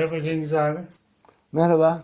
Merhaba Cengiz abi. Merhaba,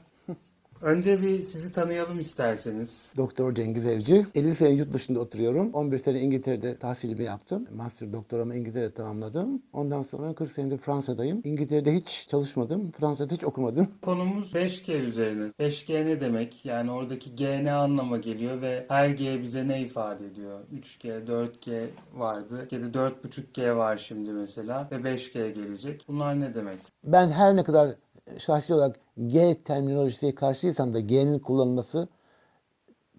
Önce bir sizi tanıyalım isterseniz. Doktor Cengiz Evci. 50 sene yurt dışında oturuyorum. 11 sene İngiltere'de tahsilimi yaptım. Master doktoramı İngiltere'de tamamladım. Ondan sonra 40 senedir Fransa'dayım. İngiltere'de hiç çalışmadım. Fransa'da hiç okumadım. Konumuz 5G üzerine. 5G ne demek? Yani oradaki G ne anlama geliyor ve her G bize ne ifade ediyor? 3G, 4G vardı. Ya da 4.5G var şimdi mesela ve 5G gelecek. Bunlar ne demek? Ben her ne kadar şahsi olarak G terminolojisiye karşıysam da G'nin kullanılması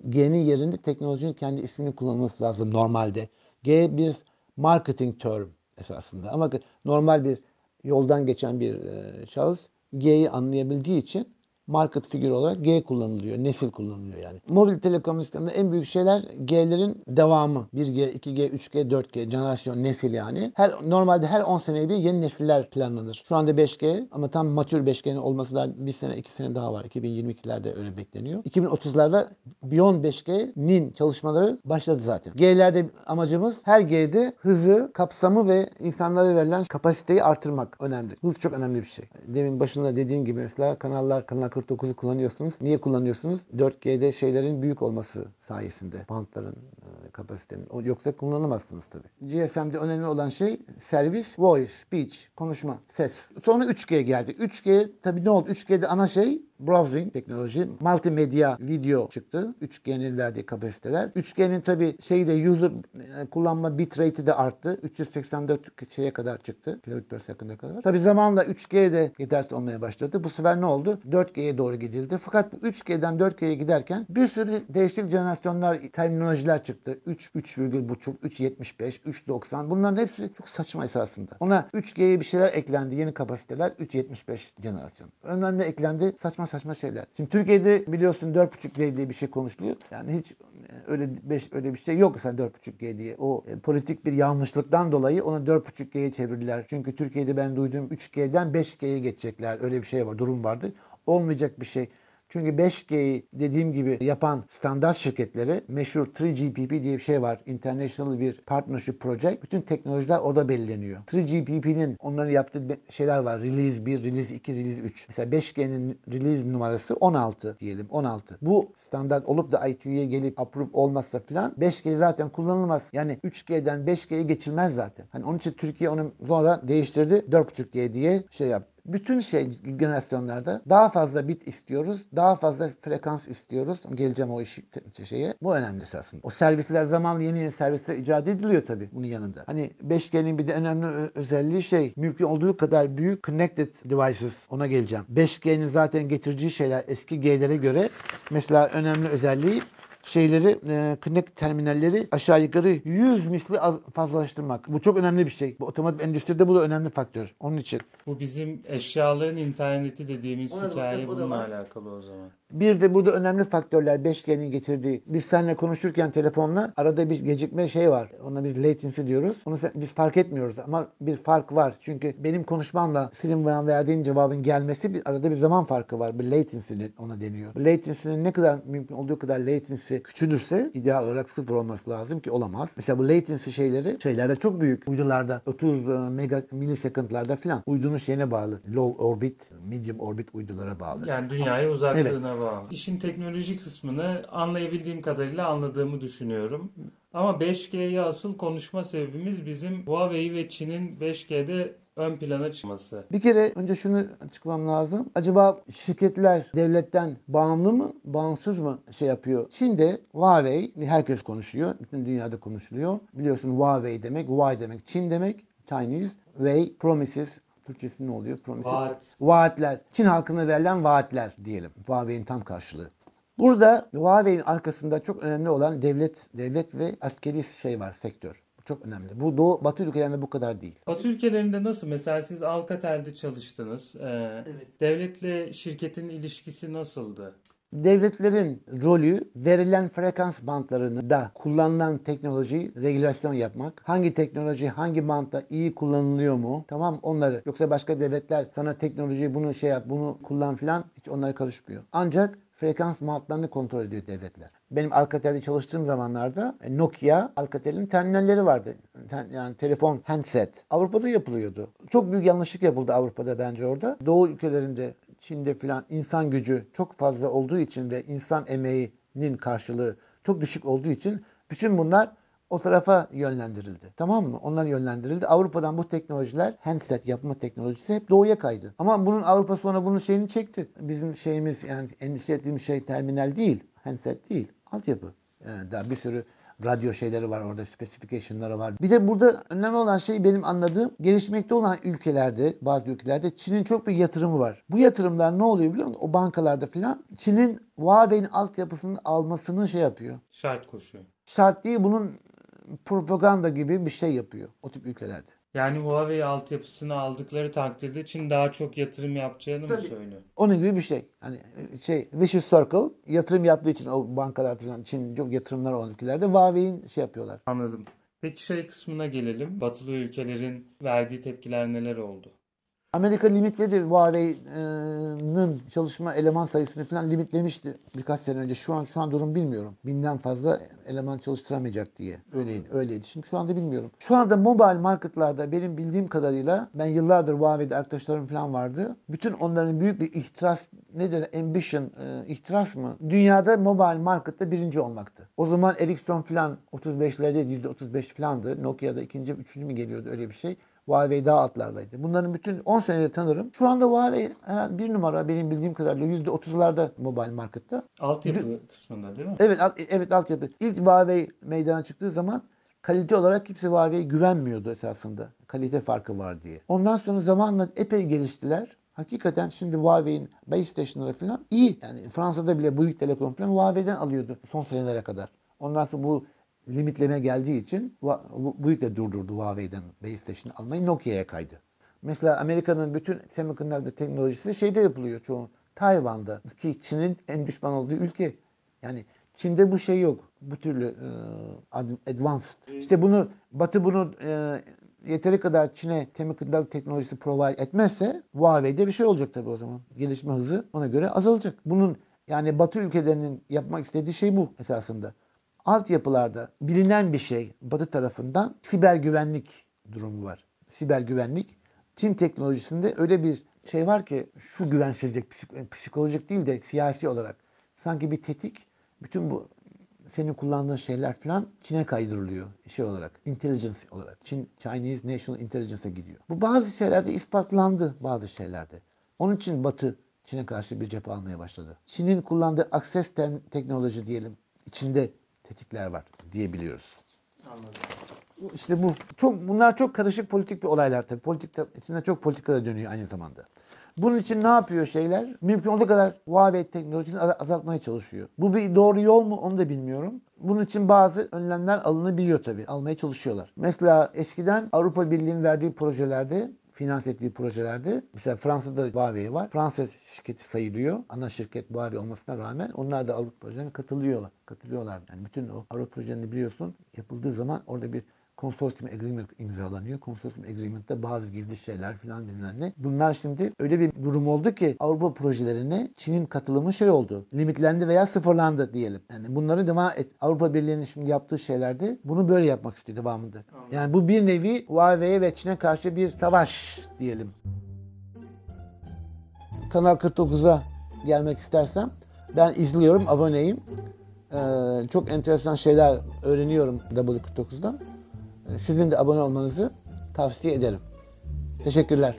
G'nin yerinde teknolojinin kendi ismini kullanılması lazım normalde. G bir marketing term esasında ama normal bir yoldan geçen bir e, şahıs G'yi anlayabildiği için market figür olarak G kullanılıyor. Nesil kullanılıyor yani. Mobil telekomünikasyonda en büyük şeyler G'lerin devamı. 1G, 2G, 3G, 4G, jenerasyon, nesil yani. Her Normalde her 10 seneye bir yeni nesiller planlanır. Şu anda 5G ama tam matür 5G'nin olması da bir sene, iki sene daha var. 2022'lerde öyle bekleniyor. 2030'larda Beyond 5G'nin çalışmaları başladı zaten. G'lerde amacımız her G'de hızı, kapsamı ve insanlara verilen kapasiteyi artırmak önemli. Hız çok önemli bir şey. Demin başında dediğim gibi mesela kanallar, kanal 49'u kullanıyorsunuz. Niye kullanıyorsunuz? 4G'de şeylerin büyük olması sayesinde. Bantların e, kapasitenin. Yoksa kullanamazsınız tabii. GSM'de önemli olan şey servis, voice, speech, konuşma, ses. Sonra 3G geldi. 3G tabii ne oldu? 3G'de ana şey browsing teknoloji, multimedya video çıktı. 3G'nin verdiği kapasiteler. 3G'nin tabii şeyde user e, kullanma bitrate'i de arttı. 384 şeye kadar çıktı. Kilobit per second'a kadar. Tabii zamanla 3G de yetersiz olmaya başladı. Bu sefer ne oldu? 4G'ye doğru gidildi. Fakat bu 3G'den 4G'ye giderken bir sürü değişik jenerasyonlar, terminolojiler çıktı. 3, 3,5, 3.75, 3.90. Bunların hepsi çok saçma esasında. Ona 3G'ye bir şeyler eklendi. Yeni kapasiteler 3.75 jenerasyon. Önden de eklendi saçma saçma şeyler. Şimdi Türkiye'de biliyorsun 4.5G diye bir şey konuşuluyor. Yani hiç e, öyle beş, öyle bir şey yok mesela 4.5G diye. O e, politik bir yanlışlıktan dolayı onu 4.5G'ye çevirdiler. Çünkü Türkiye'de ben duyduğum 3G'den 5G'ye geçecekler. Öyle bir şey var, durum vardı. Olmayacak bir şey. Çünkü 5G'yi dediğim gibi yapan standart şirketleri meşhur 3GPP diye bir şey var. International bir partnership project. Bütün teknolojiler orada belirleniyor. 3GPP'nin onların yaptığı şeyler var. Release 1, Release 2, Release 3. Mesela 5G'nin release numarası 16 diyelim. 16. Bu standart olup da ITU'ya gelip approve olmazsa falan 5G zaten kullanılmaz. Yani 3G'den 5G'ye geçilmez zaten. Hani onun için Türkiye onu sonra değiştirdi. 4.5G diye şey yaptı bütün şey generasyonlarda daha fazla bit istiyoruz, daha fazla frekans istiyoruz. Geleceğim o işi şeye. Bu önemli esasında. O servisler zamanla yeni yeni servisler icat ediliyor tabii bunun yanında. Hani 5G'nin bir de önemli özelliği şey mümkün olduğu kadar büyük connected devices ona geleceğim. 5G'nin zaten getireceği şeyler eski G'lere göre mesela önemli özelliği şeyleri, e, connect terminalleri aşağı yukarı 100 misli az, fazlalaştırmak. Bu çok önemli bir şey. Bu otomotiv endüstride bu da önemli faktör. Onun için. Bu bizim eşyaların interneti dediğimiz O da- hikaye bununla var. alakalı o zaman. Bir de burada önemli faktörler 5G'nin getirdiği. Biz seninle konuşurken telefonla arada bir gecikme şey var. Ona biz latency diyoruz. Onu sen- biz fark etmiyoruz ama bir fark var. Çünkü benim konuşmamla senin bana verdiğin cevabın gelmesi bir arada bir zaman farkı var. Bir latency ona deniyor. Latency'nin ne kadar mümkün olduğu kadar latency küçülürse ideal olarak sıfır olması lazım ki olamaz. Mesela bu latency şeyleri şeylerde çok büyük. Uydularda 30 e, mega milisekundlarda falan. Uydunun şeyine bağlı. Low orbit, medium orbit uydulara bağlı. Yani dünyaya uzaklığına bağlı. İşin teknoloji kısmını anlayabildiğim kadarıyla anladığımı düşünüyorum. Ama 5G'ye asıl konuşma sebebimiz bizim Huawei ve Çin'in 5G'de ön plana çıkması. Bir kere önce şunu açıklamam lazım. Acaba şirketler devletten bağımlı mı, bağımsız mı şey yapıyor? Çin'de Huawei, herkes konuşuyor. Bütün dünyada konuşuluyor. Biliyorsun Huawei demek, Huawei demek Çin demek. Chinese, Wei, promises. Türkçesi ne oluyor? Promises. Vaat. Vaatler. Çin halkına verilen vaatler diyelim. Huawei'nin tam karşılığı. Burada Huawei'nin arkasında çok önemli olan devlet devlet ve askeri şey var, sektör. Bu çok önemli. Bu Doğu, Batı ülkelerinde bu kadar değil. Batı ülkelerinde nasıl? Mesela siz Alcatel'de çalıştınız. Ee, Devletle şirketin ilişkisi nasıldı? Devletlerin rolü verilen frekans bantlarında kullanılan teknolojiyi regülasyon yapmak. Hangi teknoloji hangi bantta iyi kullanılıyor mu? Tamam onları. Yoksa başka devletler sana teknolojiyi bunu şey yap bunu kullan filan hiç onlara karışmıyor. Ancak frekans bantlarını kontrol ediyor devletler. Benim Alcatel'de çalıştığım zamanlarda e, Nokia Alcatel'in terminalleri vardı. yani telefon handset Avrupa'da yapılıyordu. Çok büyük yanlışlık yapıldı Avrupa'da bence orada. Doğu ülkelerinde Çin'de filan insan gücü çok fazla olduğu için ve insan emeğinin karşılığı çok düşük olduğu için bütün bunlar o tarafa yönlendirildi. Tamam mı? Onlar yönlendirildi. Avrupa'dan bu teknolojiler, handset yapma teknolojisi hep doğuya kaydı. Ama bunun Avrupa sonra bunun şeyini çekti. Bizim şeyimiz yani endişe ettiğimiz şey terminal değil, handset değil, altyapı. Yani daha bir sürü radyo şeyleri var orada, specification'ları var. Bir de burada önemli olan şey benim anladığım gelişmekte olan ülkelerde, bazı ülkelerde Çin'in çok bir yatırımı var. Bu yatırımlar ne oluyor biliyor musun? O bankalarda filan Çin'in Huawei'nin altyapısını almasını şey yapıyor. Şart koşuyor. Şart değil bunun propaganda gibi bir şey yapıyor o tip ülkelerde. Yani Huawei altyapısını aldıkları takdirde Çin daha çok yatırım yapacağını mı Tabii. söylüyor? Onun gibi bir şey. Hani şey vicious circle yatırım yaptığı için o bankalar falan Çin çok yatırımlar olan ülkelerde Huawei'in şey yapıyorlar. Anladım. Peki şey kısmına gelelim. Batılı ülkelerin verdiği tepkiler neler oldu? Amerika limitledi Huawei'nin çalışma eleman sayısını falan limitlemişti birkaç sene önce. Şu an şu an durum bilmiyorum. Binden fazla eleman çalıştıramayacak diye. Öyleydi, öyleydi. Şimdi şu anda bilmiyorum. Şu anda mobile marketlarda benim bildiğim kadarıyla ben yıllardır Huawei'de arkadaşlarım falan vardı. Bütün onların büyük bir ihtiras nedir? Ambition, e, ihtiras mı? Dünyada mobile markette birinci olmaktı. O zaman Ericsson falan 35'lerde %35 falandı. Nokia'da ikinci, üçüncü mü geliyordu öyle bir şey. Huawei daha altlardaydı. Bunların bütün 10 senedir tanırım. Şu anda Huawei herhalde bir numara benim bildiğim kadarıyla %30'larda mobile markette. Altyapı kısmında değil mi? Evet, alt, evet altyapı. İlk Huawei meydana çıktığı zaman kalite olarak kimse Huawei'ye güvenmiyordu esasında. Kalite farkı var diye. Ondan sonra zamanla epey geliştiler. Hakikaten şimdi Huawei'in base station'ları falan iyi. Yani Fransa'da bile Bouygues Telecom falan Huawei'den alıyordu son senelere kadar. Ondan sonra bu limitleme geldiği için bu- de durdurdu Huawei'den base station almayı Nokia'ya kaydı. Mesela Amerika'nın bütün semiconductor teknolojisi şeyde yapılıyor çoğu. Tayvan'da ki Çin'in en düşman olduğu ülke. Yani Çin'de bu şey yok. Bu türlü e, ad- advanced. İşte bunu Batı bunu e, yeteri kadar Çin'e semiconductor teknolojisi provide etmezse Huawei'de bir şey olacak tabii o zaman. Gelişme hızı ona göre azalacak. Bunun yani Batı ülkelerinin yapmak istediği şey bu esasında. Altyapılarda bilinen bir şey Batı tarafından siber güvenlik durumu var. Siber güvenlik Çin teknolojisinde öyle bir şey var ki şu güvensizlik psik- psikolojik değil de siyasi olarak sanki bir tetik bütün bu senin kullandığın şeyler falan Çin'e kaydırılıyor şey olarak, intelligence olarak. Çin, Chinese National Intelligence'a gidiyor. Bu bazı şeylerde ispatlandı bazı şeylerde. Onun için Batı Çin'e karşı bir cephe almaya başladı. Çin'in kullandığı access te- teknoloji diyelim içinde tetikler var diyebiliyoruz. Anladım. İşte bu çok bunlar çok karışık politik bir olaylar tabii. Politik içinde çok politika da dönüyor aynı zamanda. Bunun için ne yapıyor şeyler? Mümkün olduğu kadar Huawei teknolojisini az- azaltmaya çalışıyor. Bu bir doğru yol mu onu da bilmiyorum. Bunun için bazı önlemler alınabiliyor tabii. Almaya çalışıyorlar. Mesela eskiden Avrupa Birliği'nin verdiği projelerde finanse ettiği projelerde mesela Fransa'da Huawei var. Fransız şirketi sayılıyor. Ana şirket Huawei olmasına rağmen onlar da Avrupa projelerine katılıyorlar. Katılıyorlar. Yani bütün o Avrupa projelerini biliyorsun yapıldığı zaman orada bir Consortium Agreement imzalanıyor. Consortium Agreement'te bazı gizli şeyler falan bilmem ne. Bunlar şimdi öyle bir durum oldu ki Avrupa projelerine Çin'in katılımı şey oldu. Limitlendi veya sıfırlandı diyelim. Yani bunları devam et. Avrupa Birliği'nin şimdi yaptığı şeylerde bunu böyle yapmak istiyor devamında. Yani bu bir nevi Huawei'ye ve Çin'e karşı bir savaş diyelim. Kanal 49'a gelmek istersem ben izliyorum, aboneyim. Ee, çok enteresan şeyler öğreniyorum W49'dan. Sizin de abone olmanızı tavsiye ederim. Teşekkürler.